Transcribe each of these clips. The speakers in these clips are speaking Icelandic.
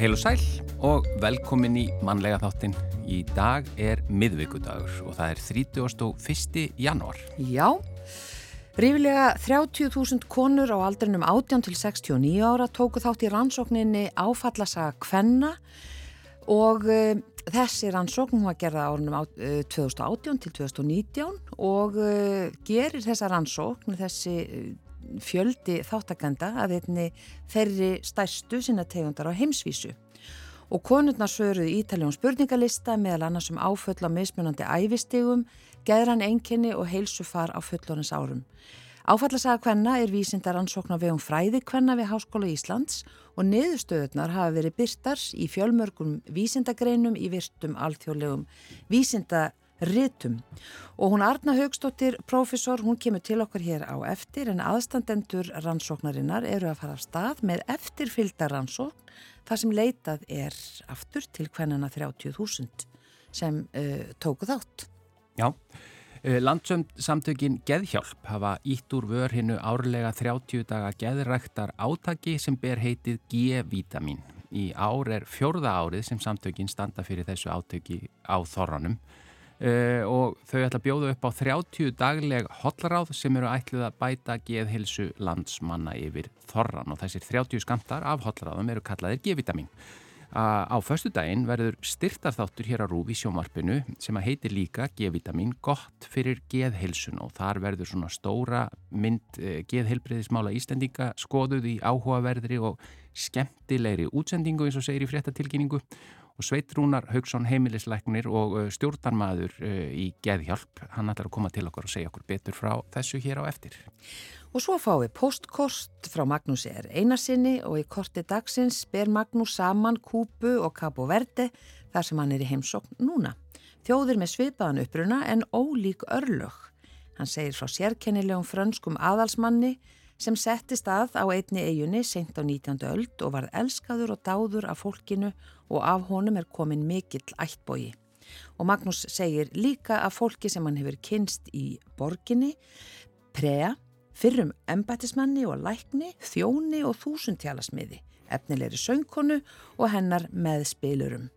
Heil og sæl og velkomin í mannlega þáttin. Í dag er miðvíkudagur og það er 31. janúar. Já, rífilega 30.000 konur á aldrinum 18 til 69 ára tóku þátt í rannsókninni áfallasaga Kvenna og uh, þessi rannsókn var gerða árunum á, uh, 2018 til 2019 og uh, gerir þessa rannsókn, þessi fjöldi þáttakenda að einni þeirri stærstu sinna tegundar á heimsvísu. Og konurnar svöruði ítaljón spurningalista meðal annars um áföll á mismunandi æfistegum, geðran enginni og heilsufar á fullorins árum. Áfallasaga hvenna er vísindar ansókn á vegum fræði hvenna við Háskóla Íslands og niðurstöðunar hafa verið byrtars í fjölmörgum vísindagreinum í virtum alþjóðlegum vísinda ritum og hún Arna Haugstóttir, profesor, hún kemur til okkar hér á eftir en aðstandendur rannsóknarinnar eru að fara af stað með eftirfylgda rannsókn þar sem leitað er aftur til hvernana 30.000 sem uh, tóku þátt. Já, uh, landsömsamtökin Geðhjálp hafa ítt úr vör hinnu árlega 30 daga geðræktar átaki sem ber heitið G-vitamin. Í ár er fjórða árið sem samtökin standa fyrir þessu átöki á þorranum Uh, og þau ætla að bjóða upp á 30 dagleg hotlaráð sem eru ætlið að bæta geðhilsu landsmanna yfir þorran og þessir 30 skamtar af hotlaráðum eru kallaðir G-vitamin. Uh, á förstu daginn verður styrtarþáttur hér á Rúfi sjómarpinu sem að heitir líka G-vitamin gott fyrir geðhilsun og þar verður svona stóra mynd uh, geðhilbriðismála Íslandinga skoðuð í áhugaverðri og skemmtilegri útsendingu eins og segir í fréttatilkynningu og Sveitrúnar Haugsson heimilisleiknir og uh, stjórnarmaður uh, í Geðhjálp. Hann ætlar að koma til okkur og segja okkur betur frá þessu hér á eftir. Og svo fáum við postkost frá Magnús er einarsinni og í korti dagsins ber Magnús saman Kúpu og Cabo Verde þar sem hann er í heimsókn núna. Þjóðir með svipaðan uppruna en ólík örlög. Hann segir frá sérkennilegum frönskum aðalsmanni sem settist að á einni eiginni seint á 19. öld og varð elskaður og dáður af fólkinu og af honum er komin mikill ættbógi. Og Magnús segir líka að fólki sem hann hefur kynst í borginni, prea, fyrrum embætismanni og lækni, þjóni og þúsundtjálasmiði, efnilegri söngkonu og hennar með spilurum.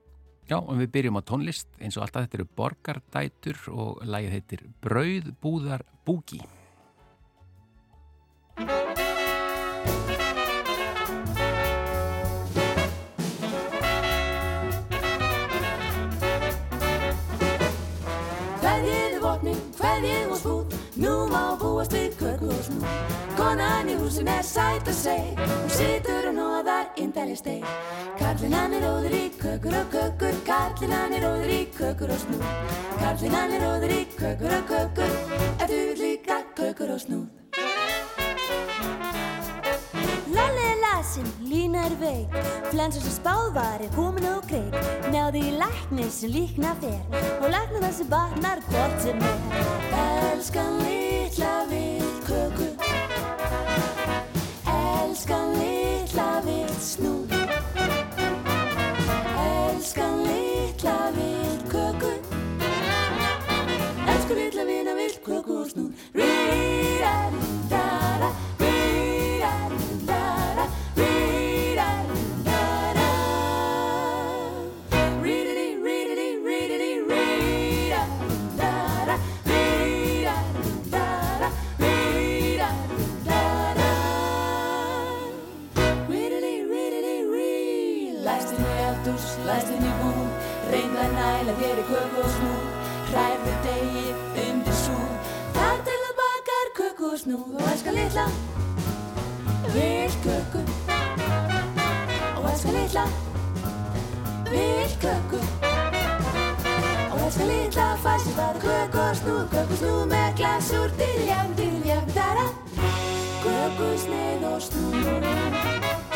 Já, og við byrjum á tónlist eins og alltaf þetta eru borgardætur og lægið heitir Brauðbúðar búgi. Búast við köku og snú Konan í húsin er sætt og seg Hún situr og nóðar indæli steg Karlinn hann er óður í kökur og kökur. Karlinn hann er óður í kökur og snú Karlinn hann er óður í kökur og kökur. Ef þú vil líka kökur og snú Lalli er lasin, lína er veik. Flensa sem spáð var er komin á kreik. Náði í læknir sem líkna fer. Og læknir það sem batnar hvort sem er. Elskan litla og snú Og elskar litla. Vill köku Og elskar litla. Vill köku Og elskar litla. Fæsir bara köku og snú Köku og snú með glasur Diljam, diljam, dara. Köku, sneið og snú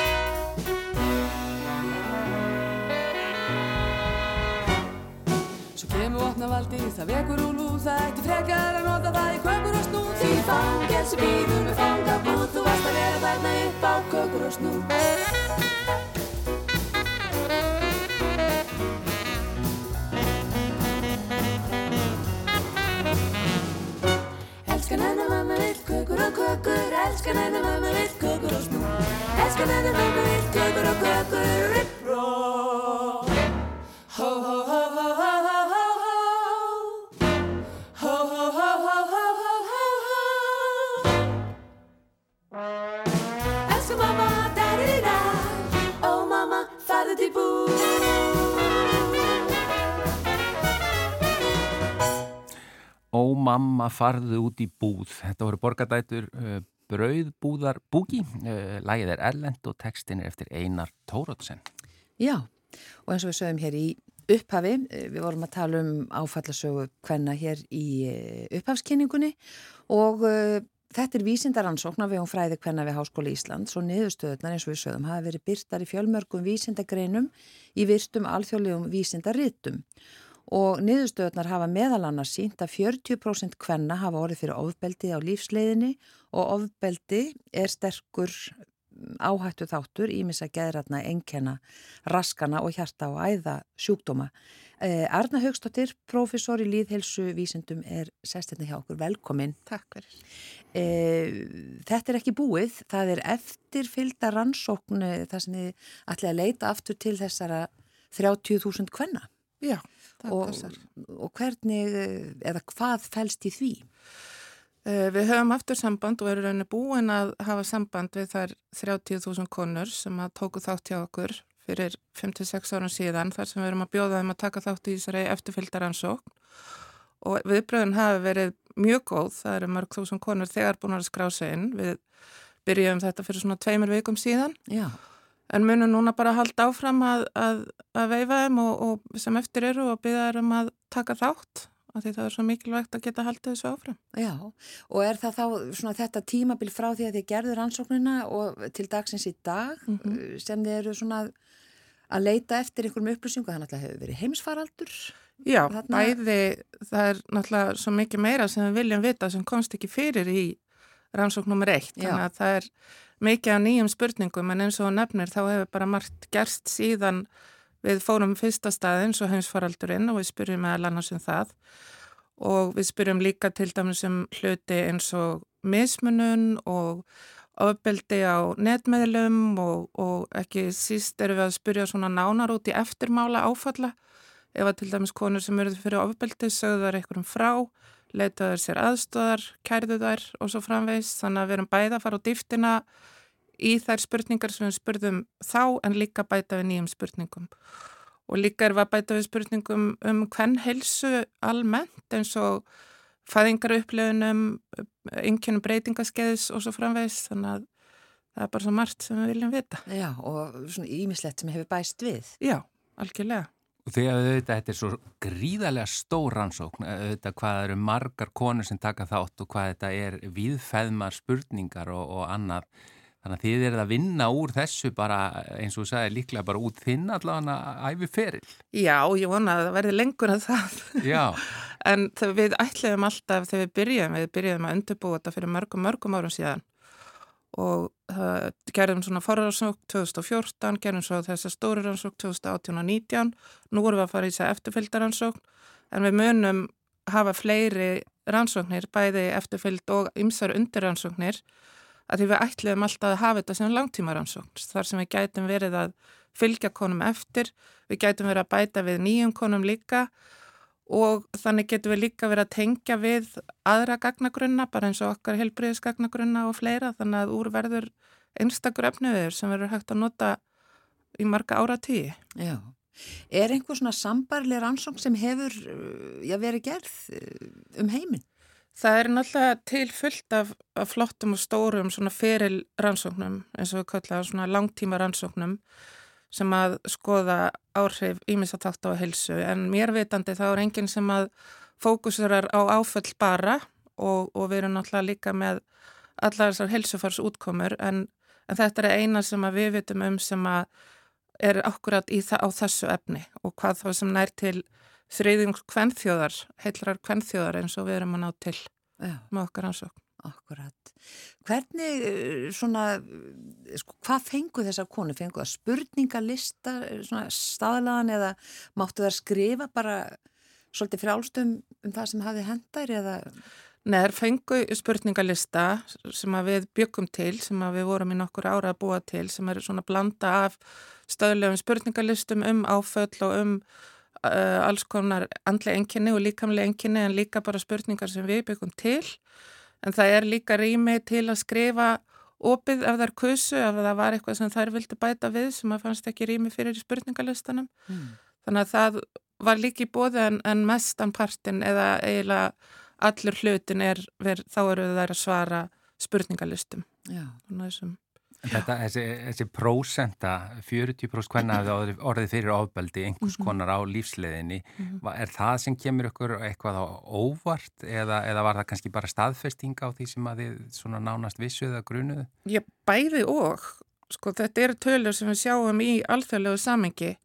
Vopnavaldi, það vekur úr lúð, það ætti frekar að nota það í kökur og snúð. Því fangel sem býður með fangabúð, þú varst að vera þarna upp á kökur og snúð. Elskan hennar mamma vill kökur og kökur, elskan hennar mamma vill kökur og snúð. Elskan hennar mamma vill kökur og kökur, ripp, mamma farðu út í búð. Þetta voru borgadætur uh, Brauðbúðar búgi. Uh, Lægið er Erlend og textin er eftir Einar Tórótsen. Já, og eins og við sögum hér í upphafi, uh, við vorum að tala um áfallasögu hvenna hér í upphafskynningunni og uh, Þetta er vísindaransókn af vegum fræði hvenna við Háskóli Íslands og niðurstöðunar eins og við sögum hafa verið byrtar í fjölmörgum vísindagreinum í virtum alþjóðlegum vísindarittum og niðurstöðunar hafa meðal annars sínt að 40% hvenna hafa orðið fyrir ofbeldi á lífsleiðinni og ofbeldi er sterkur áhættu þáttur ímis að geðratna enkenna raskana og hjarta og æða sjúkdóma. Eh, Arna Högstóttir, profesor í líðhelsu vísindum er sestirni hjá okkur. Velkomin. Takk fyrir. Eh, þetta er ekki búið. Það er eftirfylgda rannsókn þar sem þið ætlaði að leita aftur til þessara 30.000 kvenna. Já, og. Og hvernig, eða hvað fælst í því? Uh, við höfum aftur samband og erum rauninni búin að hafa samband við þær 30.000 konur sem að tóku þátt hjá okkur fyrir 5-6 árum síðan þar sem við erum að bjóða þeim að taka þátt í þessari eftirfylgdaransókn og viðbröðin hafi verið mjög góð, það eru mörg þúsund konur þegar búin að skrá sig inn, við byrjum þetta fyrir svona tveimur vikum síðan Já. En munum núna bara að halda áfram að, að, að veifa þeim og, og sem eftir eru og byrja þeim um að taka þátt af því það er svo mikilvægt að geta haldið þessu áfram. Já, og er það þá svona þetta tímabil frá því að þið gerður ansóknina og til dagsins í dag mm -hmm. sem þið eru svona að leita eftir einhverjum upplýsingu, það náttúrulega hefur verið heimsfaraldur? Já, Þarna... bæði það er náttúrulega svo mikið meira sem við viljum vita sem komst ekki fyrir í rannsókn nummer eitt, Já. þannig að það er mikið á nýjum spurningum en eins og nefnir þá hefur bara margt gerst síðan Við fórum fyrsta stað eins og heimsfaraldurinn og við spyrjum meðal annars um það. Og við spyrjum líka til dæmis um hluti eins og mismunun og ofbeldi á netmeðlum og, og ekki síst erum við að spyrja svona nánar út í eftirmála áfalla. Ef að til dæmis konur sem eru fyrir ofbeldi sögðar einhverjum frá, leitaður sér aðstöðar, kærðu þær og svo framvegs þannig að við erum bæða að fara á dýftina í þær spurningar sem við spurðum þá en líka bæta við nýjum spurningum. Og líka er við að bæta við spurningum um hvern helsu almennt eins og fæðingarupplöfunum, yngjönum breytingaskeiðis og svo framvegs þannig að það er bara svo margt sem við viljum vita. Já og svona ímislegt sem hefur bæst við. Já, algjörlega. Þegar auðvitað þetta er svo gríðarlega stór rannsókn, auðvitað hvað eru margar konur sem taka þátt og hvað þetta er viðfæðmar spurningar og, og annað Þannig að þið erum að vinna úr þessu bara eins og þú sagði líklega bara út þinn allavega að æfi feril. Já, ég vona að það verði lengur að það. Já. en við ætlaðum alltaf þegar við byrjum, við byrjum að undirbúa þetta fyrir mörgum, mörgum árum síðan og það gerðum svona forransók 2014, gerðum svo þessa stóri rannsók 2018 og 19, nú vorum við að fara í þess að eftirfylgdaransók en við munum hafa fleiri rannsóknir, bæði eftirfylgd og ymsar undirrannsóknir að því við ætluðum alltaf að hafa þetta sem langtímaransókn þar sem við gætum verið að fylgja konum eftir, við gætum verið að bæta við nýjum konum líka og þannig getum við líka verið að tengja við aðra gagnagrunna bara eins og okkar helbriðisgagnagrunna og fleira þannig að úr verður einstakur efniður sem verður hægt að nota í marga ára tíi. Já. Er einhver svona sambarleir ansókn sem hefur já, verið gerð um heiminn? Það er náttúrulega til fullt af, af flottum og stórum svona feril rannsóknum eins og við kallaðum svona langtíma rannsóknum sem að skoða áhrif ímisatátt á helsu en mér vitandi þá er enginn sem að fókusurar á áföll bara og, og við erum náttúrulega líka með allar þessar helsufars útkomur en, en þetta er eina sem við vitum um sem að er akkurat á þessu efni og hvað þá sem nær til þriðjum kvennþjóðar, heilrar kvennþjóðar eins og við erum að ná til Já. með okkar ansókn. Akkurat. Hvernig, eh, svona, sko, hvað fengu þessar konu? Fengu það spurningalista, svona staðlagan eða máttu það skrifa bara svolítið frálstum um það sem hafi hendær eða? Nei, það fengu spurningalista sem við byggum til, sem við vorum í nokkur ára að búa til, sem er svona blanda af stöðlegum spurningalistum um áföll og um uh, alls konar andlega enginni og líkamlega enginni en líka bara spurningar sem við byggum til en það er líka rými til að skrifa opið ef það er kusu, ef það var eitthvað sem þær vildi bæta við sem að fannst ekki rými fyrir í spurningalistanum mm. þannig að það var líki bóði en, en mestan partin eða eiginlega allur hlutin er, ver, þá eru þær að svara spurningalistum. Já. Þetta, þessi, þessi prósenta, 40% hvernig hafði orðið fyrir ofbeldi einhvers -hmm. konar á lífsleðinni, mm -hmm. er það sem kemur ykkur eitthvað á óvart eða, eða var það kannski bara staðfesting á því sem að þið svona nánast vissuð eða grunuðu? Ég bæði og, sko þetta eru tölur sem við sjáum í alþjóðlegu samengi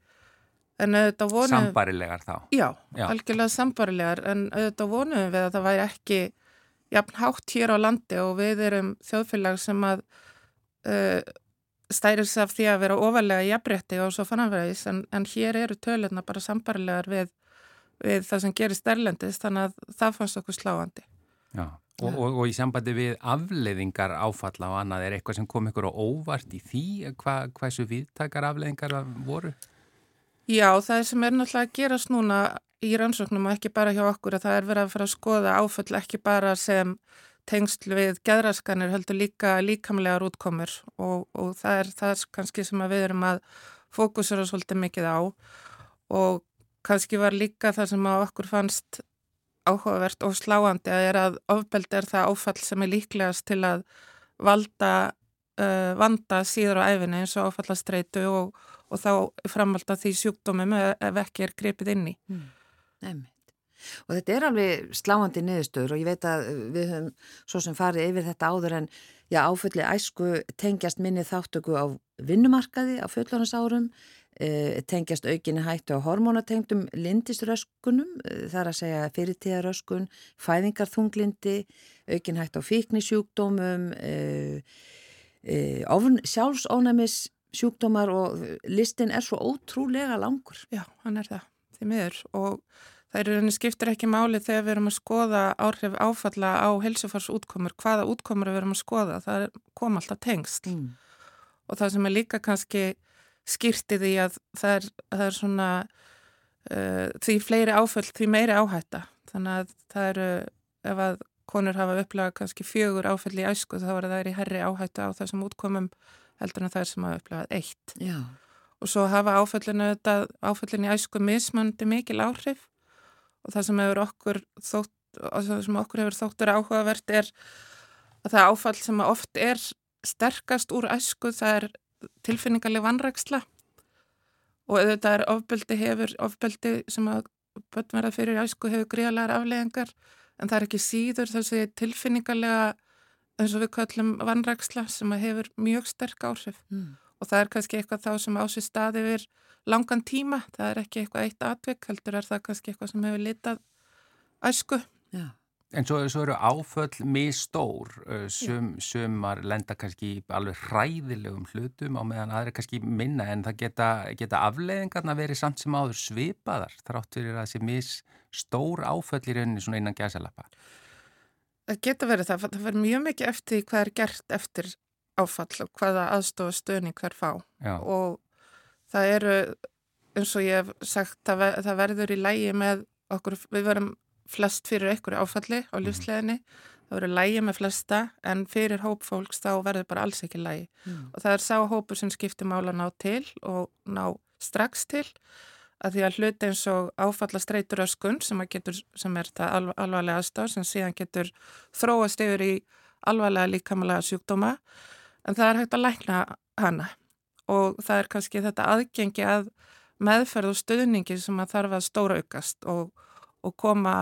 vonum... Sambarilegar þá? Já, Já. algjörlega sambarilegar en auðvitað vonum við að það væri ekki jafn hátt hér á landi og við erum þjóðfélag sem að uh, stæris af því að vera ofalega jafnrétti og svo fannanverðis en, en hér eru tölurna bara sambarlegar við, við það sem gerist erlendist þannig að það fannst okkur sláandi. Já, og, og, og í sambandi við afleiðingar áfalla og annað er eitthvað sem kom ykkur á óvart í því Hva, hvað þessu viðtakar afleiðingar voru? Já, það sem er náttúrulega að gerast núna í rannsóknum og ekki bara hjá okkur að það er verið að fara að skoða áfall ekki bara sem tengsl við geðraskanir heldur líka líkamlegar útkomur og, og það er það kannski sem við erum að fókusera svolítið mikið á og kannski var líka það sem að okkur fannst áhugavert og sláandi að er að ofbeldi er það áfall sem er líklegast til að valda uh, vanda síður á æfini eins og áfallastreitu og, og þá framvalda því sjúkdómum ef ekki er grepið inn í. Mm. Nefni. Og þetta er alveg sláandi niðurstöður og ég veit að við höfum svo sem farið yfir þetta áður en já, áfulli æsku tengjast minni þáttöku á vinnumarkaði á fullónasárum, e, tengjast aukinni hættu á hormónatengdum lindisröskunum, e, þar að segja fyrirtíðaröskun, fæðingarþunglindi, aukin hættu á fíknisjúkdómum, e, sjálfsónæmis sjúkdómar og listin er svo ótrúlega langur. Já, hann er það, því miður og Það eru henni skiptir ekki máli þegar við erum að skoða áhrif áfalla á helsufarsútkomur, hvaða útkomur við erum að skoða, það kom alltaf tengst. Mm. Og það sem er líka kannski skýrtið í að það er, það er svona uh, því fleiri áföll, því meiri áhætta. Þannig að það eru, ef að konur hafa upplegað kannski fjögur áföll í æsku þá er það í herri áhætta á þessum útkomum heldur en það er sem hafa upplegað eitt. Já. Og svo hafa áföllinu, áföllinu í æsku mismandi mikil áhrif og það sem okkur þótt, það sem okkur hefur þóttur áhugavert er að það áfall sem oft er sterkast úr æsku það er tilfinningarlega vannræksla og auðvitað er ofbeldi hefur, ofbeldi sem að bönnverða fyrir æsku hefur gríðalegar afleðingar en það er ekki síður þessi tilfinningarlega eins og við kallum vannræksla sem að hefur mjög sterk áhrif mm. Og það er kannski eitthvað þá sem ásist staði við langan tíma, það er ekki eitthvað eitt atvik, heldur er það kannski eitthvað sem hefur litað æsku. Já. En svo, svo eru áföll misstór, sum, sumar lenda kannski alveg hræðilegum hlutum á meðan aðri kannski minna en það geta, geta afleiðingarna verið samt sem áður svipaðar þrátt fyrir að þessi misstór áföll í rauninni svona innan gæsalappa. Það geta verið það, það verður mjög mikið eftir hvað er gert eftir áfall og hvaða aðstofa stöðning hver fá Já. og það eru eins og ég hef sagt það, það verður í lægi með okkur, við verum flest fyrir einhverju áfalli á mhm. lífsleginni það verður lægi með flesta en fyrir hópfólks þá verður bara alls ekki lægi mm. og það er sá hópur sem skiptir mála ná til og ná strax til að því að hluti eins og áfalla streytur öskun sem, getur, sem er það alv alvarlega aðstáð sem síðan getur þróast yfir í alvarlega líkamalega sjúkdóma en það er hægt að lækna hana og það er kannski þetta aðgengi að meðferð og stuðningi sem að þarf að stóra aukast og, og koma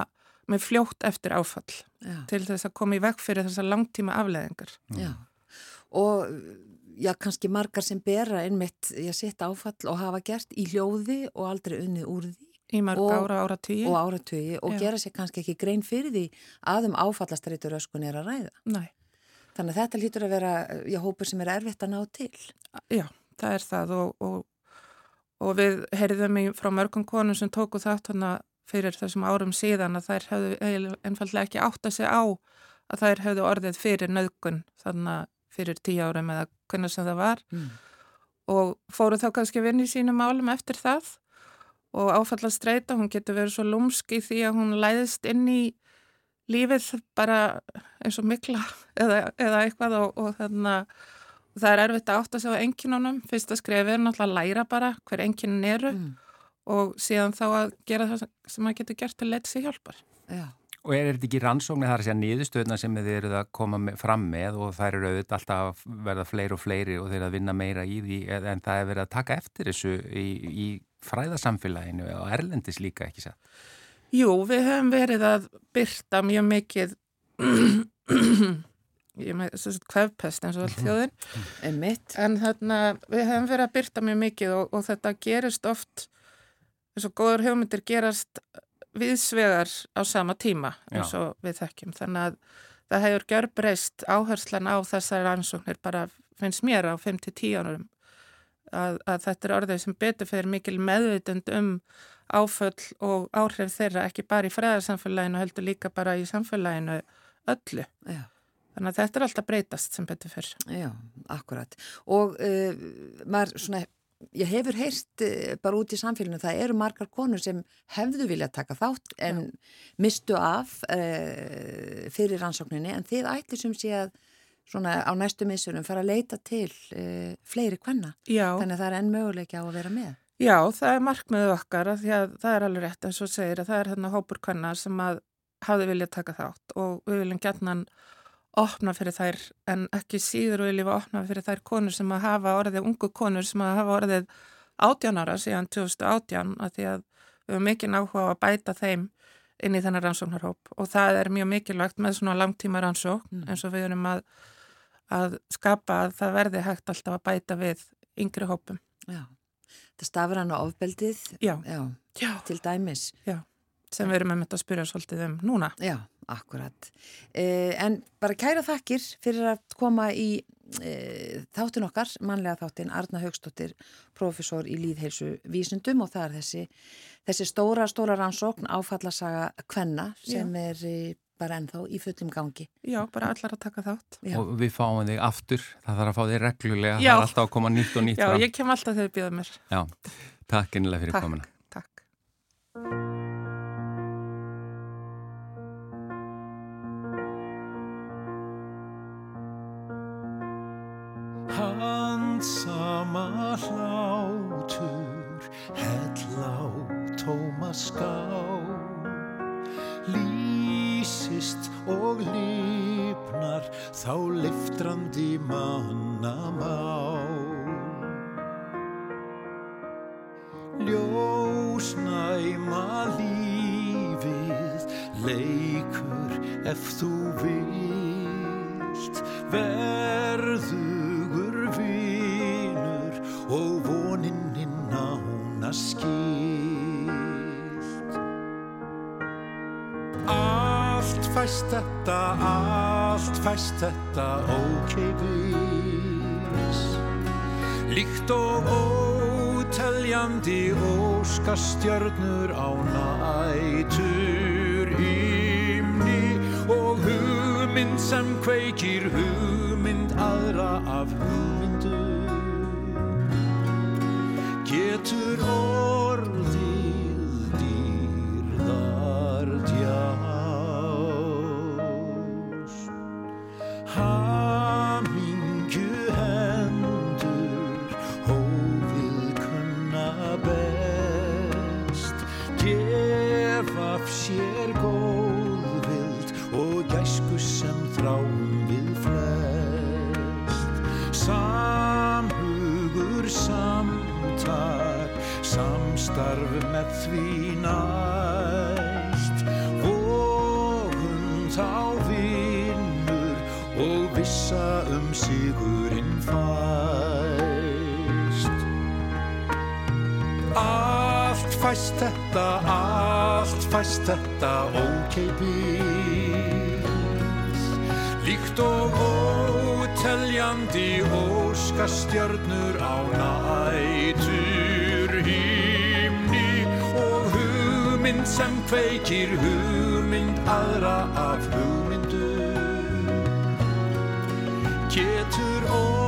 með fljótt eftir áfall já. til þess að koma í vekk fyrir þessa langtíma afleðingar. Já, og já, kannski margar sem bera einmitt, já, sitt áfall og hafa gert í hljóði og aldrei unni úr því. Í marg ára áratögi. Og áratögi og já. gera sér kannski ekki grein fyrir því að um áfallastreitur öskun er að ræða. Næ. Þannig að þetta lítur að vera, já, hópur sem er erfitt að ná til. Já það er það og, og, og við heyrðum í frá mörgum konum sem tóku þátt hana fyrir þessum árum síðan að þær hefðu einfallega ekki átt að segja á að þær hefðu orðið fyrir nöðgun þannig fyrir tíu árum eða hvernig sem það var mm. og fóru þá kannski vinn í sínum álum eftir það og áfallast streyta, hún getur verið svo lúmsk í því að hún læðist inn í lífið bara eins og mikla eða, eða eitthvað og, og þannig að það er erfitt að átta sig á enginunum fyrsta skrefið er náttúrulega að læra bara hver enginin eru mm. og síðan þá að gera það sem maður getur gert til að leta sig hjálpar Já. Og er þetta ekki rannsóknir þar að segja niðurstöðna sem þið eruð að koma með, fram með og það eru auðvitað alltaf að verða fleiri og fleiri og þeir að vinna meira í því en það er verið að taka eftir þessu í, í fræðasamfélaginu og erlendis líka ekki satt? Jú, við höfum verið að byrta mjög mikið ég með þess að kvefpest eins og allt þjóðin. Einmitt. en þarna við höfum verið að byrta mjög mikið og, og þetta gerist oft eins og góður hugmyndir gerast viðsvegar á sama tíma eins og við þekkjum. Þannig að það hefur gjör breyst áherslan á þessar rannsóknir bara finnst mér á 5-10 árum að, að þetta er orðið sem betur fyrir mikil meðvitund um áföll og áhrif þeirra ekki bara í fræðarsamfélaginu heldur líka bara í samfélaginu öllu. Já. Þannig að þetta er alltaf breytast sem betur fyrr. Já, akkurat. Og uh, maður svona, ég hefur heyrt uh, bara út í samfélaginu, það eru margar konur sem hefðu viljað taka þátt en Já. mistu af uh, fyrir rannsókninni en þið ætli sem sé að svona á næstu missunum fara að leita til fleiri kvenna. Já. Þannig að það er enn möguleik á að vera með. Já, það er markmiðu okkar að því að það er alveg rétt eins og segir að það er hérna hópur kvenna sem að hafði viljað taka þátt og við viljum gætna opna fyrir þær en ekki síður viljum við opna fyrir þær konur sem að hafa orðið, ungu konur sem að hafa orðið átjánara síðan 2018 að því að við höfum mikið náhuga að bæta þeim inn í þennar rannsóknarhóp og það er mjög mikilvægt með svona langtíma rannsókn mm. eins og við erum að, að skapa að það verði hægt alltaf að bæta við yngri hópum. Já. Þetta stafur hann á ofbeldið já. Já, til dæmis. Já, sem við erum með þetta að spyrja svolítið um núna. Já, akkurat. Eh, en bara kæra þakkir fyrir að koma í eh, þáttin okkar, manlega þáttin, Arna Högstóttir, profesor í líðheilsu vísundum og það er þessi, þessi stóra, stóra rannsókn áfallasaga Kvenna sem já. er bara ennþá í fullum gangi. Já, bara allar að taka þátt. Já. Og við fáum þig aftur, það þarf að fá þig reglulega, Já. það er alltaf að koma nýtt og nýtt Já, fram. Já, ég kem alltaf þegar þið býða mér. Já, takk einlega fyrir takk, komina. Líkt og óteljandi óskastjörnur á nætur himni og hugmynd sem kveikir hugmynd aðra og gæsku sem þráum við flest. Samhugur samtak samstarf með því næst. Vogum þá vinnur og vissa um sigurinn fæst. Allt fæst þetta, allt fæst þetta ókeipis Líkt og óteljandi óskastjörnur á nætur himni og hugmynd sem kveikir hugmynd aðra af hugmyndu getur orðið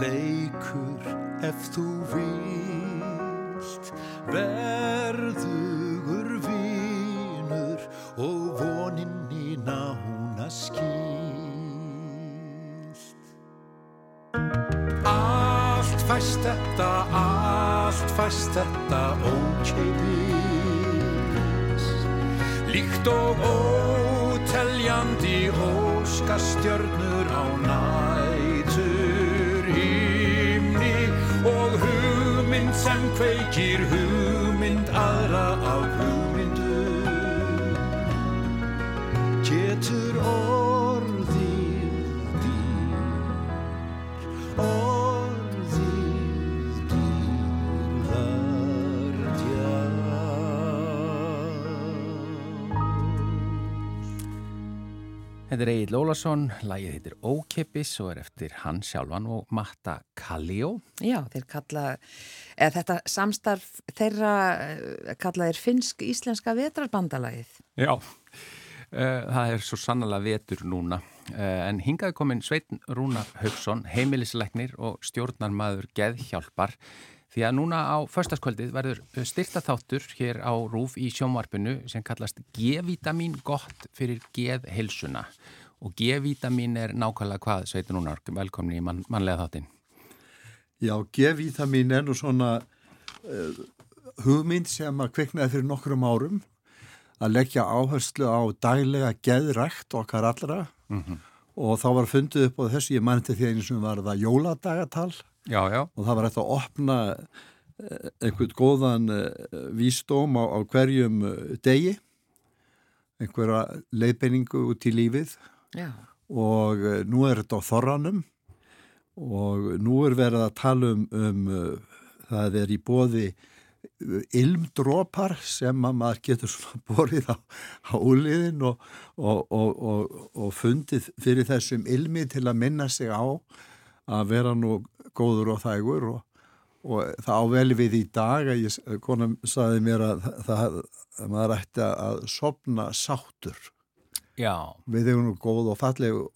leikur ef þú vilt verðugur vinur og voninn í nána skýlt Allt fæst þetta, allt fæst þetta ókeipis Líkt og óteljandi óskastjörnur á nætur kveikir hugmynd aðra af hugmyndu getur orðið Þetta er Egil Ólason, lagið heitir Ókipis og er eftir hann sjálfan og Matta Kalljó. Já, þeir kalla, eða þetta samstarf þeirra eh, kalla þeir finnsk-íslenska vetrarbandalagið. Já, uh, það er svo sannlega vetur núna. Uh, en hingaði komin Sveitn Rúnar Haugsson, heimilisleiknir og stjórnarmaður Geðhjálpar. Því að núna á förstaskvöldið verður styrta þáttur hér á Rúf í sjónvarpinu sem kallast G-vitamin gott fyrir geðhilsuna. Og G-vitamin er nákvæmlega hvað, Sveitn Rúnar, velkomni í mann, mannlega þáttin. Já, G-vitamin er nú svona uh, hugmynd sem að kviknaði fyrir nokkrum árum. Að leggja áherslu á daglega geðrækt okkar allra. Og þá var fundið upp á þessu, ég mani til því einu sem var það jóladagatal Já, já. og það var eftir að opna eh, einhvern góðan eh, vísdóm á, á hverjum eh, degi. Einhverja leiðbeiningu út í lífið. Já, og nú er þetta á þorranum. Og nú er verið að tala um, um það er í bóði ilmdrópar sem að maður getur svona borið á, á úliðin og, og, og, og, og fundið fyrir þessum ilmi til að minna sig á að vera nú góður og þægur og, og það áveli við í dag að ég, konum saði mér að það, að maður ætti að sopna sáttur. Já, við hefum nú góð og fallegu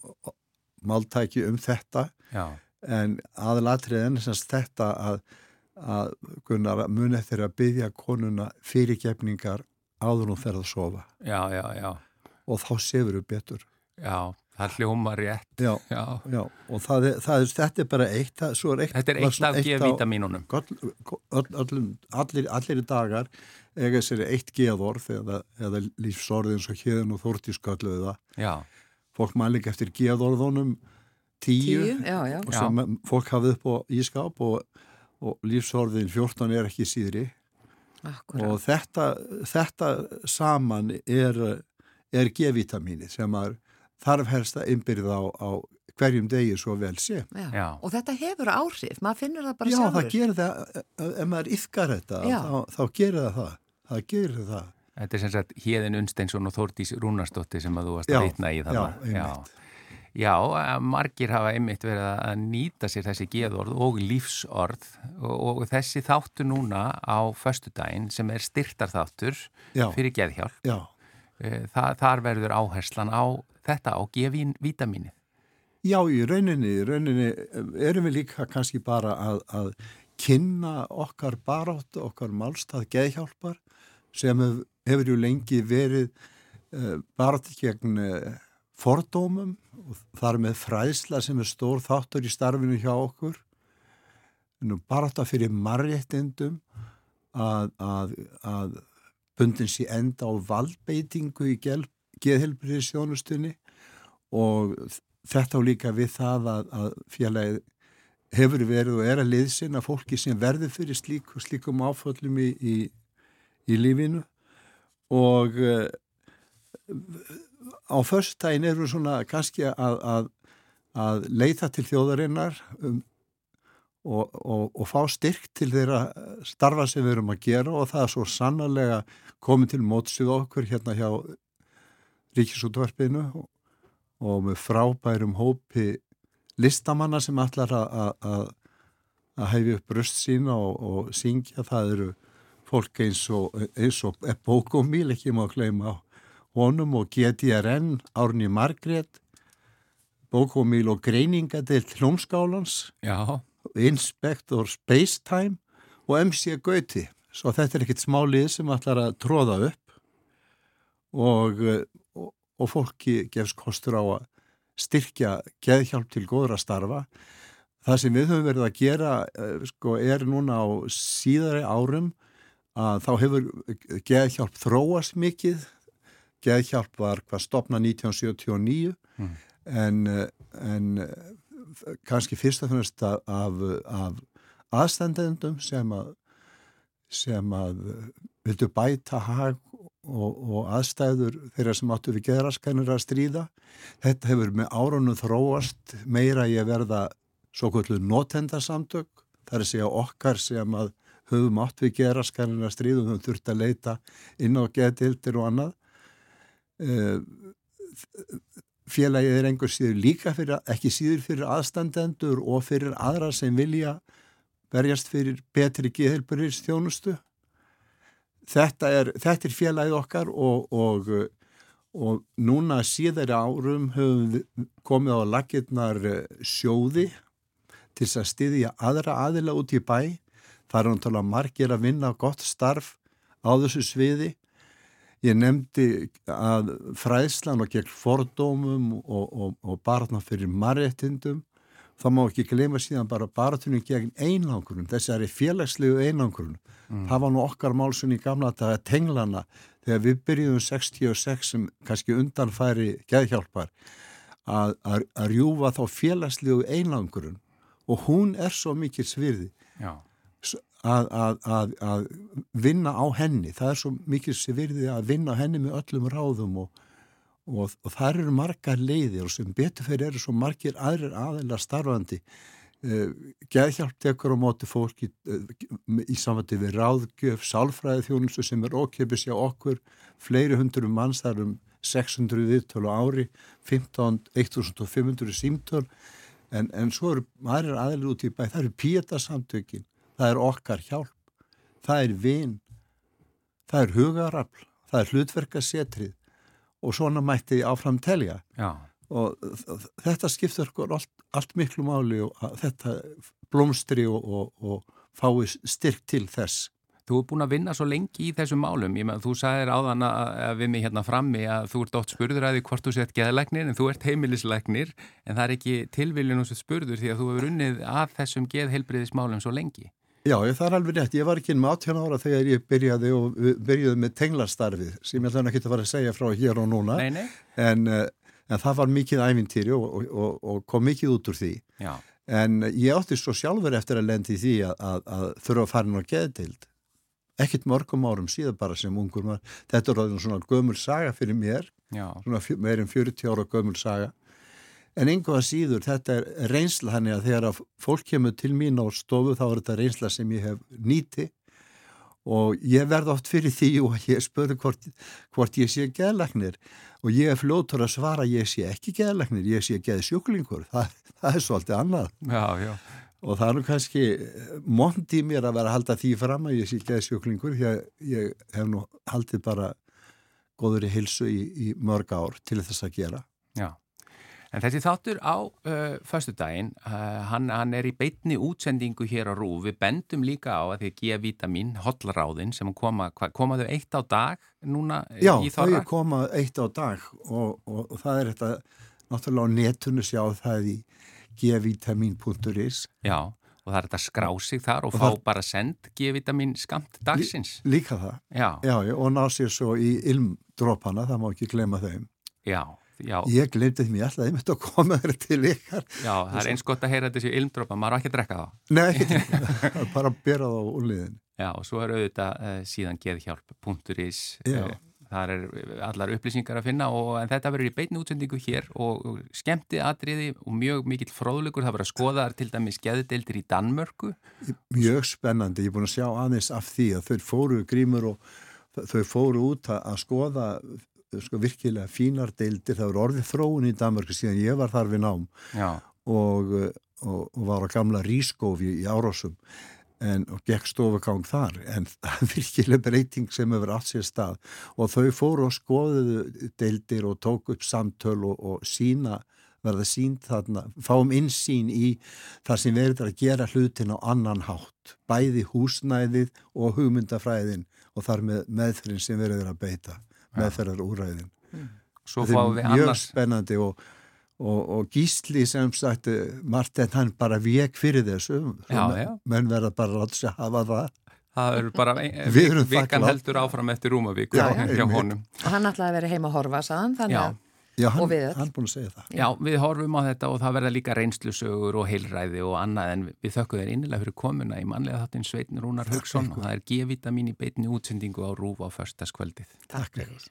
máltæki um þetta já, en aðalatriðin semst þetta að, að Gunnar mun eftir að byggja konuna fyrirgefningar áður hún ferð að sofa. Já, já, já, og þá sefur við betur. já, það hljóma rétt. Já, Já, já, og það er, það er, þetta er bara eitt, það, svo er eitt. þetta er eitt af G-vitamínunum. Allir, allir dagar eiga sér eitt geðorð eða, eða lífsorð eins og hérðin og þórtískölluðu það. Já, Fólk mæli ekki eftir geðorðunum tíu, tíu, já, já. og sem fólk hafði upp á ískáp og, og lífsorðin 14 er ekki síðri Akkurat. og þetta, þetta saman er, er G-vitamíni sem að þarf helst að innbyrða á, á hverjum degi svo vel sé. Já. Já. Og þetta hefur áhrif, maður finnur það bara Já, sjálfur. það gerir það, ef maður yfkar þetta, Já. þá, þá gerir það það. Það gerir það. Þetta er sem sagt Híðin Unsteinsson og Þórdís Rúnarsdóttir sem að þú varst Já, að vitna í þarna. já, einmitt. Já, að margir hafa einmitt verið að nýta sér þessi geðorð og lífsorð og, og þessi þáttu núna á föstudaginn sem er styrtarþáttur Já. fyrir geðhjálp. Já, Eh, Þa, þar verður áherslan á þetta, á G-vítamínið. já, í rauninni, í rauninni erum við líka kannski bara að, að kynna okkar baráttu, okkar málstað geðhjálpar sem hef, hefur ju lengi verið uh, baráttu gegn fordómum og þar með fræðsla sem er stór þáttur í starfinu hjá okkur. Nú baráttu fyrir marréttindum að, að, að bundin sér enda á valdbeitingu í geðhelbriðisjónustunni og þetta á líka við það að, að félagið hefur verið og er að liðsina fólki sem verður fyrir slík, slíkum áföllum í, í, í lífinu. Og uh, á förstægin eru svona kannski að, að, að leita til þjóðarinnar um, og, og, og fá styrk til þeirra starfa sem við erum að gera og það er svo sannarlega komið til mótsið okkur hérna hjá Ríkisútvarpinu og, og með frábærum hópi listamanna sem allar að hefja upp bröst sína og, syngja. Það eru fólk eins og, eins og Bókomíl, ekki má að gleyma honum og GTRN, Árni Margrét, bókomíl og greininga til hljómskálans, Inspector Spacetime og MC Gauti. Svo þetta er ekkit smálið sem ætlar að tróða upp og, og, og fólki gefs kostur á að styrkja geðhjálp til góðra starfa. Það sem við höfum verið að gera eh, sko, er núna á síðari árum að þá hefur geðhjálp þróast mikið. Geðhjálp var hvað stopna 1979 mm. en, en kannski fyrst og finnst af, af aðstandendum sem að sem að vildu bæta hag og, og aðstæður þeirra sem áttu við geðraskænir að stríða. Þetta hefur með árunum þróast meira í að verða svo kvöldu notendasamtök. Það er að segja okkar sem að höfum átt við geðraskænir að stríða og höfum þurft að leita inn á geðdildir og annað. Félagið er einhver síður líka fyrir, ekki síður fyrir aðstandendur og fyrir aðra sem vilja verjast fyrir betri geðhelburir þjónustu. Þetta er, þetta er félagið okkar og, og, og núna síðari árum höfum við komið á lakirnar eh, sjóði til að styðja aðra aðila út í bæ. Það er náttúrulega margir að vinna gott starf á þessu sviði. Ég nefndi að fræðslan og gegn fordómum og, og barna fyrir marréttindum þá má ekki gleyma síðan bara baratunum gegn einangrun, þessari félagslegu einangrun. Mm. Það var nú okkar málsun í gamla daga tenglana þegar við byrjuðum 66 sem kannski undanfæri geðhjálpar að, að, að rjúfa þá félagslegu einangrun og hún er svo mikil svirði að, að vinna á henni. Það er svo mikil svirði að vinna á henni með öllum ráðum og og, og þar eru margar leiðir og sem beturferð eru svo margir aðrir aðeinar starfandi uh, geðhjálp tekur á móti fólki uh, í samvætti við ráðgjöf sálfræði þjónustu sem er okkjöpis hjá okkur, fleiri hundru manns þar um 600 viðtölu ári 15, 1500 símtöl en, en svo eru aðrir aðeinar út í bæ það eru píetasamtökin, það er okkar hjálp. Það er vinn það er hugarafl. Það er hlutverkasetrið. Og svona mætti áfram telja. Já. og þetta skiptur allt, allt miklu máli og þetta blómstri og, og, og fái styrk til þess. Þú er búin að vinna svo lengi í þessum málum, ég með að þú sagðir áðan að við mig hérna frammi að þú ert ótt spurður að því hvort þú sett geðlegnir en þú ert heimilislegnir en það er ekki tilviljun og spurður því að þú hefur unnið að þessum geðheilbriðismálum svo lengi. Já, það er alveg rétt. Ég var ekki með 18 ára þegar ég byrjaði og byrjuði með tenglastarfið sem ég ætlaði ekki að fara að segja frá hér og núna nei, nei. En, eh, en það var mikið ævintýri og, og, og kom mikið út úr því Já. en ég átti svo sjálfur eftir að lendi því að, að, að þurfa að fara inn á geðdild ekkert mörgum árum síðan bara sem ungur maður. Þetta er svona gömul saga fyrir mér Já. svona meirinn 40 ára gömul saga En einhvað síður, þetta er reynsla hann að þegar að fólk kemur til mín á stofu þá er þetta reynsla sem ég hef nýti og ég verð oft fyrir því og ég spurði hvort, hvort ég sé geðlagnir og ég er fljóttur að svara ég sé ekki geðlagnir, ég sé geðsjúklingur, það, það er svolítið annað. Já, já. Og það er nú kannski mondi mér að vera að halda því fram að ég sé geðsjúklingur því að ég hef nú haldið bara góður í hilsu í, í mörg ár til þess að gera. Já. En þessi þáttur á uh, föstudaginn, uh, hann, hann er í beitni útsendingu hér á Rúf. Við bendum líka á að því vítamin, hotlaráðin, sem koma, komaðu eitt á dag núna Já, í þorra? Já, þau koma eitt á dag og, og, og það er þetta náttúrulega á netunni sjá það í gvitamin.is. Já, og það er þetta skrá sig þar og, og fá það... bara send gvitamin skamt dagsins. Lí, líka það. Já. Já, og ná sér svo í ilmdrópana, það má ekki glema þeim. Já. Já. Ég glemdi því mér alltaf að ég myndi að koma þér til ykkar. Já, það er eins gott að heyra þessi ilmdrópa, maður á ekki að drekka það. Nei, bara að bera það á úrliðin. Já, og svo er auðvitað uh, síðan geðhjálp.is, uh, þar er allar upplýsingar að finna og þetta verður í beitni útsendingu hér og, skemmti atriði og mjög mikill fróðlugur, það verður að skoða til dæmis geðdeildir í Danmörku. Mjög spennandi, ég er búin að sjá aðeins af því að þau fóru grímur og þau fóru út að skoða sko, virkilega fínar deildir, það voru orðið þróun í Danmarku síðan ég var þar við nám og, og, og var á gamla rískófi í Árásum en, og gekk stofugang þar. En það er virkilega breyting sem hefur átt sér stað og þau fóru og skoðuðu deildir og tók upp samtöl og, og sína verða sínt þarna, fáum insýn í þar sem verður að gera hlutin á annan hátt, bæði húsnæðið og hugmyndafræðin og þar með meðferðin sem verður að beita, meðferðar úræðin. Mm. Svo fáum við annars... Mjög spennandi og, og, og gísli sem sagt, Martin hann bara vek fyrir þessu, já, já. menn verða bara að láta sig að hafa það. Það eru bara, vikan heldur áfram eftir Rúmavík hjá honum. Og hann ætlaði að vera heima að horfa, saðan, þannig að Já, hann, hann búin að segja það. Já, við horfum á þetta og það verða líka reynslusögur og heilræði og annað en við þökkum þér innilega fyrir komuna í manlega þáttinn Sveitin Rúnar Haugsson og það er G-vitamin í beitni útsendingu á Rúf á förstaskvöldið. Takk fyrir.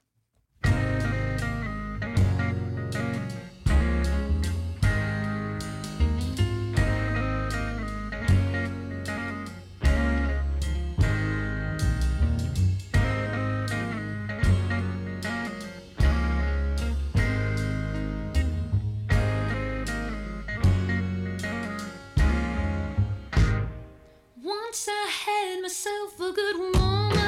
Once I had myself a good woman,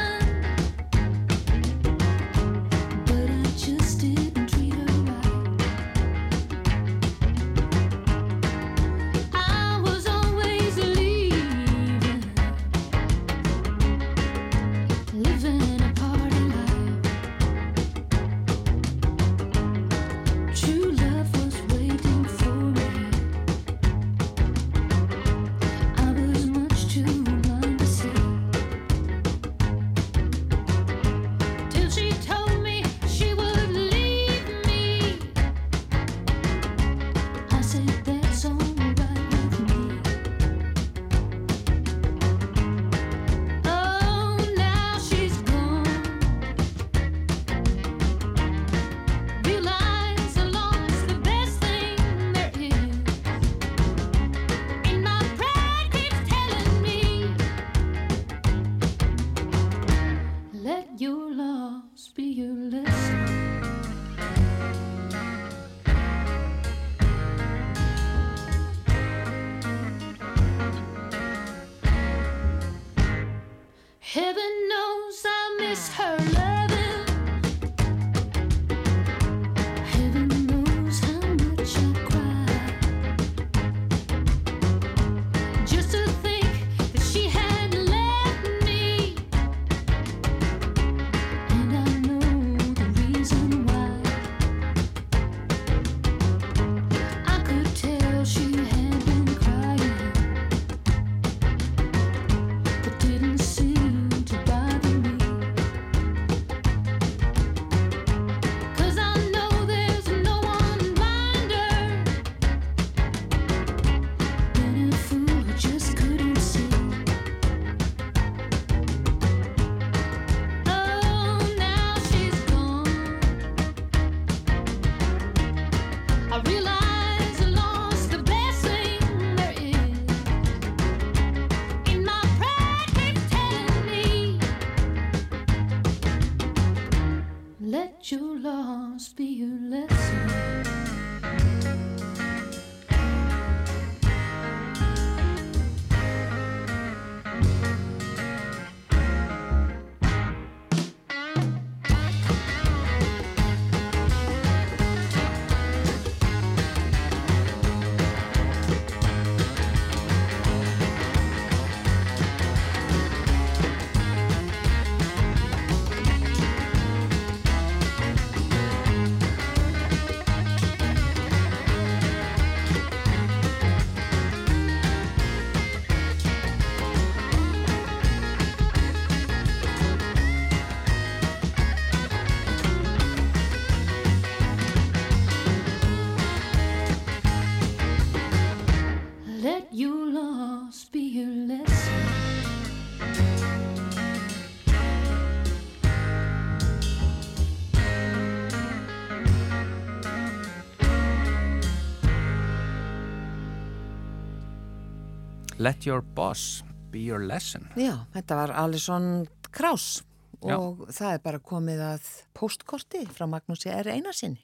Let your boss be your lesson. Já, þetta var Alison Krauss Já. og það er bara komið að postkorti frá Magnúsi R. Einarsinni.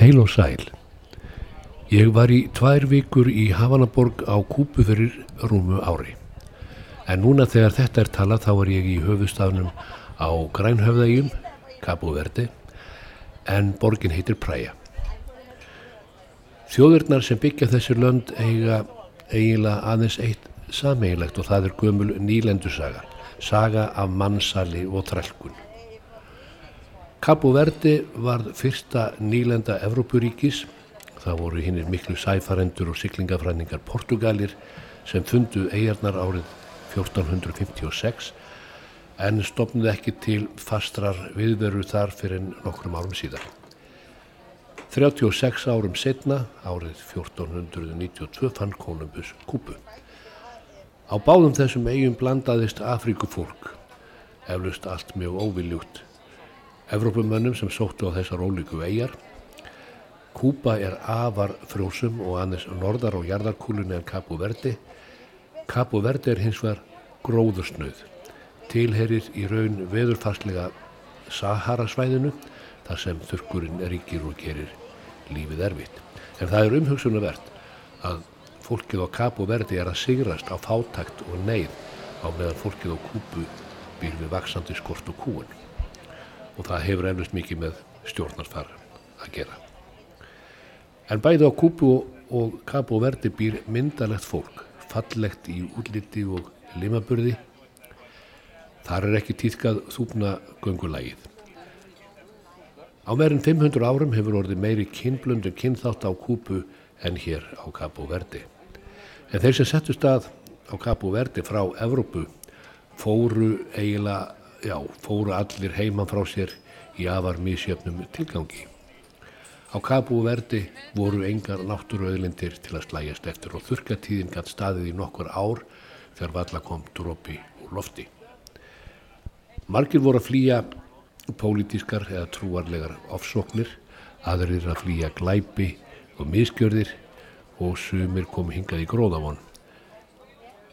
Heil og sæl. Ég var í tvær vikur í Havanaborg á Kúpu fyrir rúmu ári. En núna þegar þetta er talað þá er ég í höfustafnum á Grænhöfðægjum, Cabo Verde, en borgin heitir Praia. Þjóðurnar sem byggja þessi lönd eiga eiginlega aðeins eitt sameigilegt og það er gömul nýlendusaga, saga af mannsali og trælkun. Cabo Verde var fyrsta nýlenda Evrópuríkis, það voru hinnir miklu sæfarendur og syklingafræningar Portugalir sem fundu eigarnar árið 1456 en stopnuði ekki til fastrar viðveru þar fyrir nokkrum árum síðan. 36 árum setna, árið 1492, fann Kolumbus Kúpu. Á báðum þessum eigum blandaðist Afríkufólk, eflust allt mjög óviljútt. Evrópumönnum sem sóttu á þessar ólíku eigjar. Kúpa er afar frjósum og annars norðar á jarðarkúlunni en Kapu Verdi. Kapu Verdi er hins vegar gróðursnöð tilherir í raun veðurfarslega Sahara-svæðinu þar sem þurkurinn ríkir og gerir lífið erfitt. En það er umhugsunavert að fólkið á Kapu Verdi er að sigrast á fátakt og neyð á meðan fólkið á Kúpu býr við vaksandi skort og kúun. Og það hefur eflust mikið með stjórnarsfar að gera. En bæði á Kúpu og Kapu Verdi býr myndalegt fólk, fallegt í útliti og limaburði Þar er ekki týðkað þúpna göngulægið. Á meirinn 500 árum hefur orðið meiri kinnblöndu kinnþátt á Kúpu en hér á Kapu Verdi. En þeir sem settu stað á Kapu Verdi frá Evrópu fóru eiginlega, já, fóru allir heiman frá sér í afar mísjöfnum tilgangi. Á Kapu Verdi voru engar náttúruauðlindir til að slægjast eftir og þurkatíðin gætt staðið í nokkur ár þegar valla kom drópi úr lofti. Margir voru að flýja pólitískar eða trúarlegar ofsóknir, aðrir að flýja glæpi og miskjörðir og sumir kom hingað í gróðavon.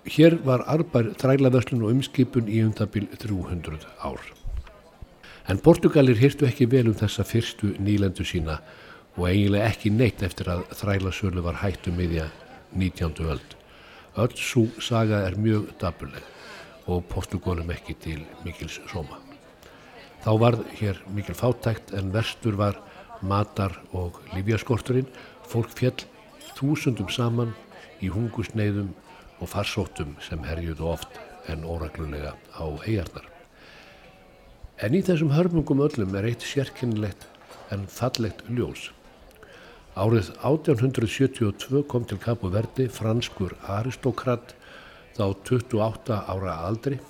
Hér var arbær þrælaverslun og umskipun í um það bíl 300 ár. En Portugalir hirtu ekki vel um þessa fyrstu nýlendu sína og eiginlega ekki neitt eftir að þrælasölu var hættu miðja 19. öld. Öll svo saga er mjög daburleg og Portugalum ekki til mikils sóma. Þá varð hér mikil fátækt en verstur var matar og lífjaskorturinn. Fólk fjell þúsundum saman í hungusneiðum og farsóttum sem herjuðu oft en óreglulega á eigarnar. En í þessum hörmungum öllum er eitt sérkennilegt en fallegt ljós. Árið 1872 kom til Kapu Verdi franskur aristokrat þá 28 ára aldri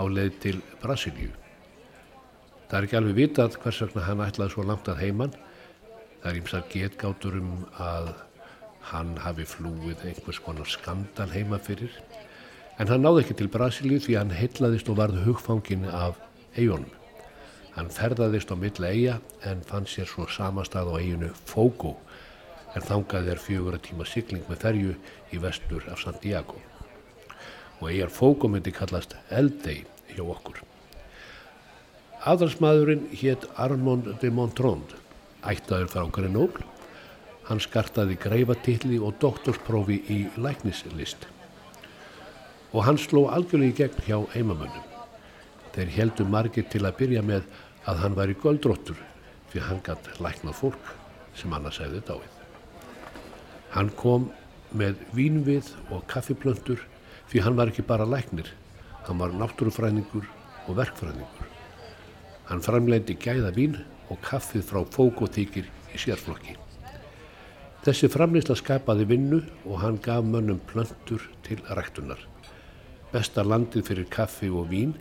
á leið til Brasilíu. Það er ekki alveg vitað hvers vegna hann ætlaði svo langt að heiman. Það er ímsað getgátur um að hann hafi flúið einhvers konar skandal heima fyrir. En hann náði ekki til Brasilíu því hann heitlaðist og varð hugfangin af eigunum. Hann ferðaðist á milla eiga en fann sér svo samastað á eiginu Fogo en þangaði er fjögur tíma sykling með ferju í vestur af Santiago og eigar fókum myndi kallast Eldey hjá okkur. Aðalsmaðurinn hétt Armand de Montrond, ættaður frá Grenoble. Hann skartaði greifatilli og doktorsprófi í læknislist. Og hann sló algjörlega í gegn hjá heimamönnum. Þeir heldu margir til að byrja með að hann var í göldróttur fyrir hann gætt læknað fólk sem annars hefði dáið. Hann kom með vínvið og kaffiplöndur því hann var ekki bara læknir, hann var náttúrufræningur og verkfræningur. Hann framleindi gæða vín og kaffið frá fókotíkir í sérflokki. Þessi framleysla skapaði vinnu og hann gaf mönnum plöntur til ræktunar. Besta landið fyrir kaffi og vín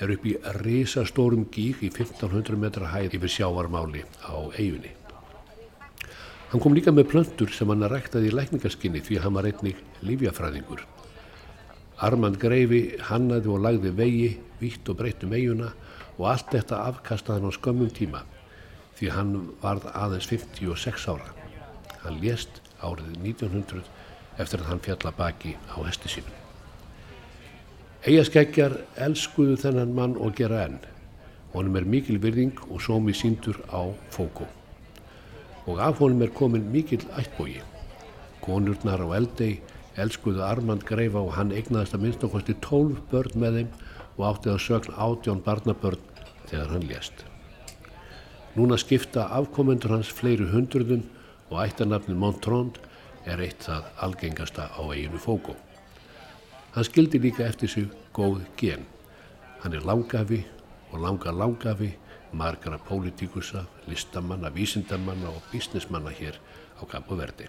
er upp í risastórum gík í 1500 metra hæð yfir sjávarmáli á eiginni. Hann kom líka með plöntur sem hann ræktaði í lækningaskinni því hann var einnig lífjafræðingur. Armand Greifi hannaði og lagði vegi, vitt og breytt um eiguna og allt þetta afkastaði hann á skömmum tíma því hann varð aðeins 56 ára. Hann lést árið 1900 eftir að hann fjalla baki á hesti sínum. Eigaskeggjar elskuðu þennan mann og gera enn. Honum er mikil virðing og sómi síndur á fókó. Og af honum er komin mikil ættbógi. Konurnar á eldei elskuðu Armand Greifa og hann eignaðist að minnst okkosti 12 börn með þeim og átti að sögn átjón barnabörn þegar hann lést. Núna skipta afkomendur hans fleiri hundruðum og ættanafnin Montrond er eitt það algengasta á eiginu Fóko. Hann skildi líka eftir sig góð gen. Hann er langafi og langa langafi margara pólitíkusa, listamanna, vísindamanna og bísnismanna hér á Kapo Verdi.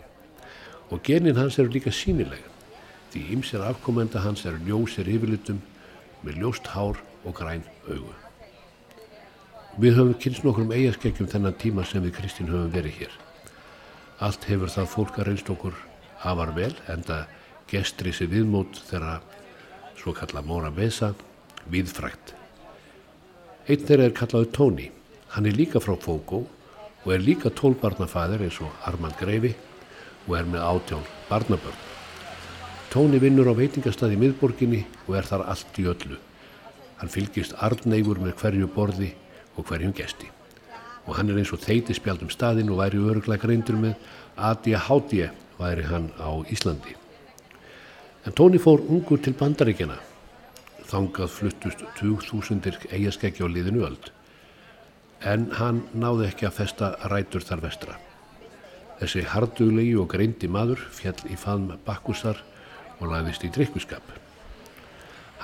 Og genin hans eru líka sínilega því ymsir afkomenda hans eru ljósir yfirlutum með ljóst hár og græn augu. Við höfum kynst nokkur um eigaskekkjum þennan tíma sem við Kristín höfum verið hér. Allt hefur það fólk að reynst okkur afar vel enda gestri sér viðmót þeirra svo kalla Móra Mesa viðfrækt. Einn þeirra er kallaðu Tóni. Hann er líka frá Fókó og er líka tólbarnafæðir eins og Armand Greifi og er með átjón barnabörn. Tóni vinnur á veitingastadi í miðborginni og er þar allt í öllu. Hann fylgist arneigur með hverju borði og hverjum gesti. Og hann er eins og þeiti spjald um staðin og væri öruglega reyndur með ADHD væri hann á Íslandi. En Tóni fór ungur til bandaríkjana þangað fluttust 2000 eigaskeggi á liðinu öld. En hann náði ekki að festa rætur þar vestra. Þessi harduglegi og greindi maður fjall í faðm bakkusar og lagðist í drikkuskap.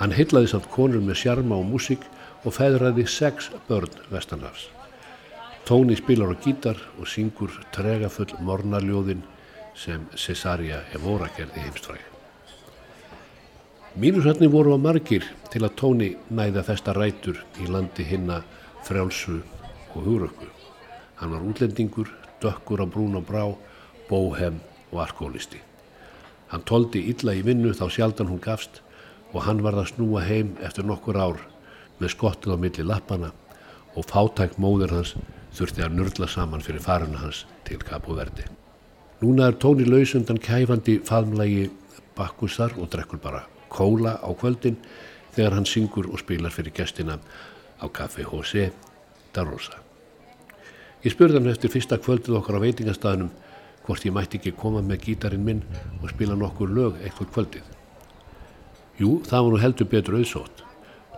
Hann heitlaði samt konur með sjarma og músík og feðraði sex börn vestanrafs. Tóni spilar á gítar og syngur tregafull mornaljóðin sem Cesaria Evora gerði heimstfræg. Mínusatni voru á margir til að tóni næða þesta rætur í landi hinna frjálsu og hugurökku. Hann var útlendingur, dökkur á brún og brá, bóhem og alkoholisti. Hann tóldi illa í vinnu þá sjaldan hún gafst og hann var að snúa heim eftir nokkur ár með skottið á milli lappana og fátæk móður hans þurfti að nörla saman fyrir faruna hans til Kapoverdi. Núna er tóni lausundan kæfandi faðmlægi bakkusar og drekkur bara kóla á kvöldin þegar hann syngur og spilar fyrir gestina á Café José da Rosa. Ég spurði hann eftir fyrsta kvöldið okkar á veitingastæðinum hvort ég mætti ekki koma með gítarin minn og spila nokkur lög eitthvað kvöldið. Jú, það var nú heldur betur auðsótt.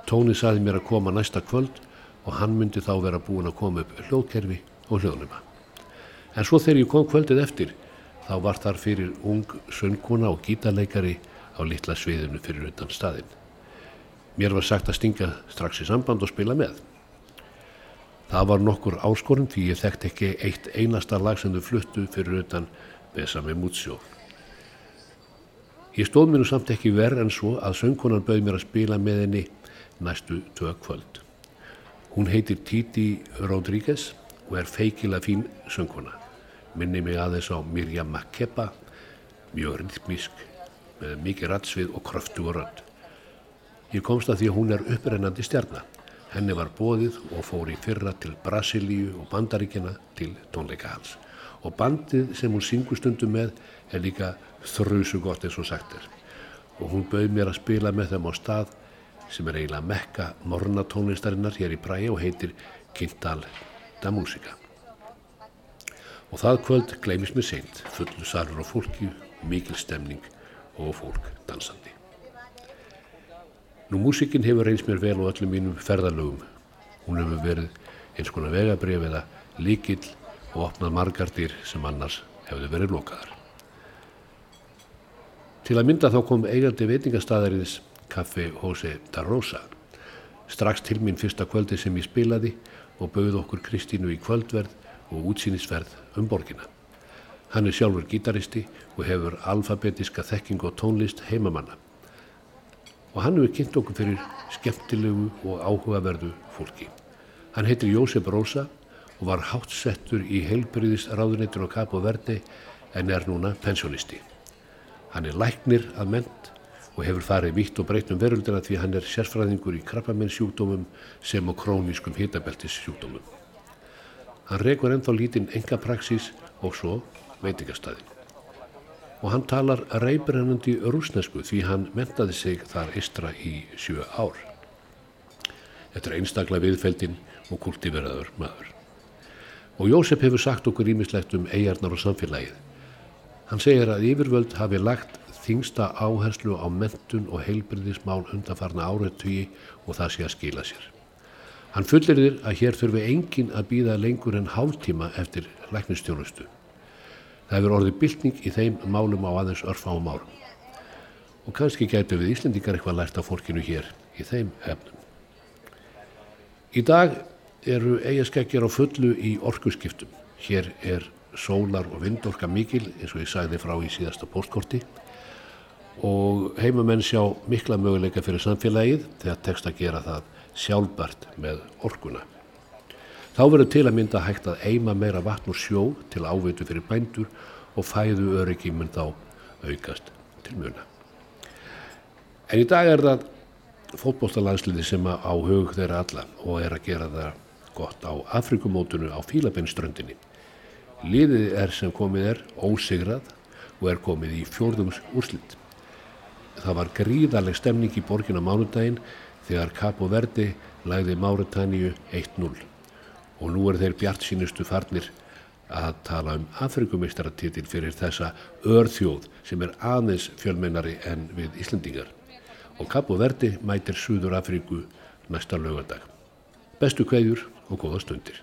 Tóni saði mér að koma næsta kvöld og hann myndi þá vera búin að koma upp hljóðkerfi og hljóðnuma. En svo þegar ég kom kvöldið eftir þá var þar fyrir ung söngkona og gítarleikari á litla sviðinu fyrir utan staðin. Mér var sagt að stinga strax í samband og spila með. Það var nokkur áskorun því ég þekkt ekki eitt einasta lag sem þau fluttu fyrir utan Besame Mutsjó. Ég stóð mér nú samt ekki verð en svo að söngkonan bauð mér að spila með henni næstu tvö kvöld. Hún heitir Titi Rodríguez og er feikila fín söngkona. Minni mig aðeins á Mirjam Makeba, mjög rithmísk með mikið ratsvið og kröftu og rönd. Ég komst að því að hún er upprennandi stjarnar. Henni var bóðið og fór í fyrra til Brasilíu og Bandaríkina til tónleika hans. Og bandið sem hún syngur stundum með er líka þrjusu gott eins og sagt er. Og hún bauð mér að spila með þeim á stað sem er eiginlega mekka morna tónlistarinnar hér í Bræi og heitir Quintal da Músika. Og það kvöld gleimis mér seint, fullu salur og fólki, mikil stemning og fólk dansandi. Nú músikinn hefur reynst mér vel á öllum mínum ferðalögum. Hún hefur verið eins konar vegabref eða líkill og opnað margardir sem annars hefðu verið lokaðar. Til að mynda þá kom eigandi veitingastæðariðis Café José da Rosa strax til mín fyrsta kvöldi sem ég spilaði og bauð okkur Kristínu í kvöldverð og útsýnisverð um borgina. Hann er sjálfur gítaristi og hefur alfabetiska þekking og tónlist heimamanna. Og hann hefur kynnt okkur fyrir skemmtilegu og áhugaverðu fólki. Hann heitir Jósef Rósa og var hátsettur í heilbyrðisráðuneytur og Kapo Verdi en er núna pensjónisti. Hann er læknir að ment og hefur farið vitt og breytt um veröldina því hann er sérfræðingur í krabbamennsjúkdómum sem og krónískum hitabeltissjúkdómum. Hann rekur ennþá lítinn enga praxís og svo veitingastæðin. Og hann talar reybrennandi rúsnesku því hann mentaði sig þar eistra í sjö ár. Þetta er einstaklega viðfeldin og kultiveraður maður. Og Jósef hefur sagt okkur ímislegt um eigarnar og samfélagið. Hann segir að yfirvöld hafi lagt þingsta áherslu á mentun og heilbyrðismál undanfarna áreitugi og það sé að skila sér. Hann fullir þér að hér þurfi engin að býða lengur en hálftíma eftir læknistjónustu. Það hefur orðið bylting í þeim málum á aðeins örfáum árum. Og kannski getur við Íslendingar eitthvað lært af fólkinu hér í þeim hefnum. Í dag eru eigaskeggjar á fullu í orkuskiptum. Hér er sólar og vindorka mikil eins og ég sagði frá í síðasta postkorti og heimamenn sjá mikla möguleika fyrir samfélagið þegar tekst að gera það sjálfbært með orkuna. Þá verður til að mynda hægt að eima meira vatn og sjó til ávitu fyrir bændur og fæðu öryggi mun þá aukast til muna. En í dag er það fótbóltalandsliði sem á hug þeirra alla og er að gera það gott á Afrikumótunu á Fílabennströndinni. Liðið er sem komið er ósigrað og er komið í fjórðungs úrslitt. Það var gríðarleg stemning í borgin á mánudaginn þegar Capo Verdi læði Máritanníu 1-0 og nú er þeir bjart sínustu farnir að tala um Afrikumistaratítil fyrir þessa örþjóð sem er aðeins fjölmennari en við Íslandingar og Capo Verdi mætir Suður Afriku næsta lögadag. Bestu kveðjur og góða stundir.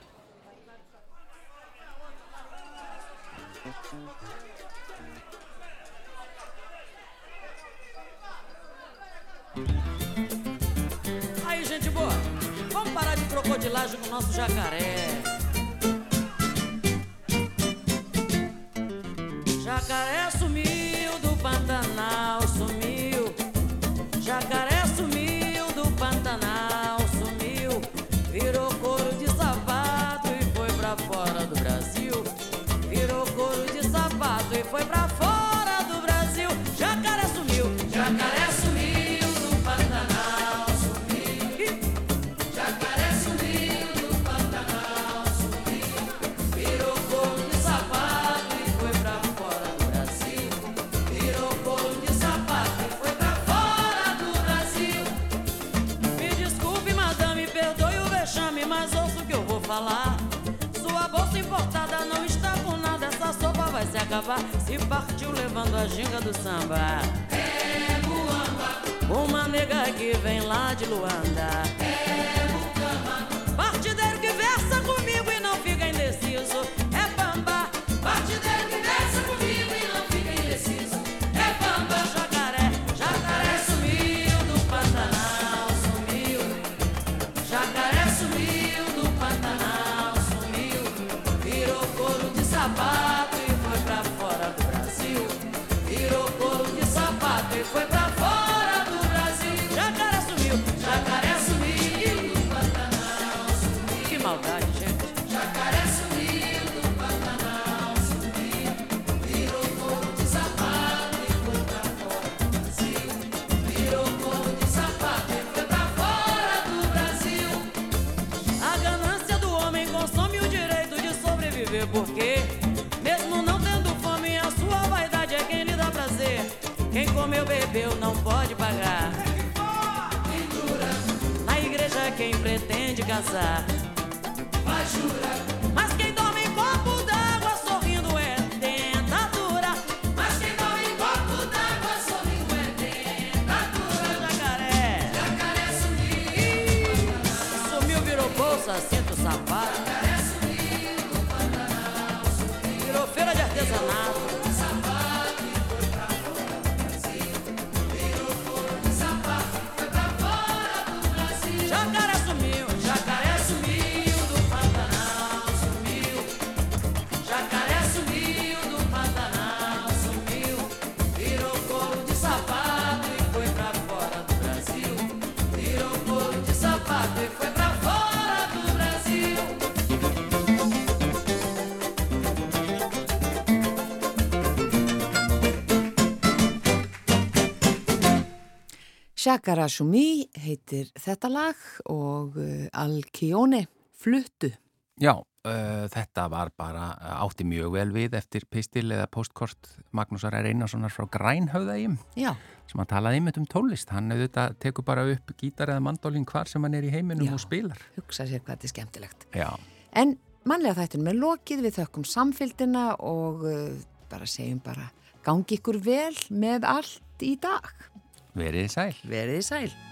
Acabar. Se partiu levando a ginga do samba. É Muamba. Uma nega que vem lá de Luanda. É Mucama. Partideiro que versa comigo e não fica indeciso. Porque, mesmo não tendo fome, a sua vaidade é quem lhe dá prazer. Quem comeu, bebeu, não pode pagar. Na igreja, quem pretende casar. Shakara Shumi heitir þetta lag og uh, Alkione fluttu. Já, uh, þetta var bara uh, átti mjög vel við eftir pistil eða postkort Magnúsar R. Einarssonar frá Grænhöfðægjum Já, sem hann talaði einmitt um tólist. Hann auðvitað tekur bara upp gítar eða mandólin hvar sem hann er í heiminum Já. og spilar. hugsa sér hvað þetta er skemmtilegt. Já, En mannlega þættunum er lokið, við þökkum samfélgina og uh, bara segjum bara gangi ykkur vel með allt í dag. Verið þið sæl. Verið þið sæl.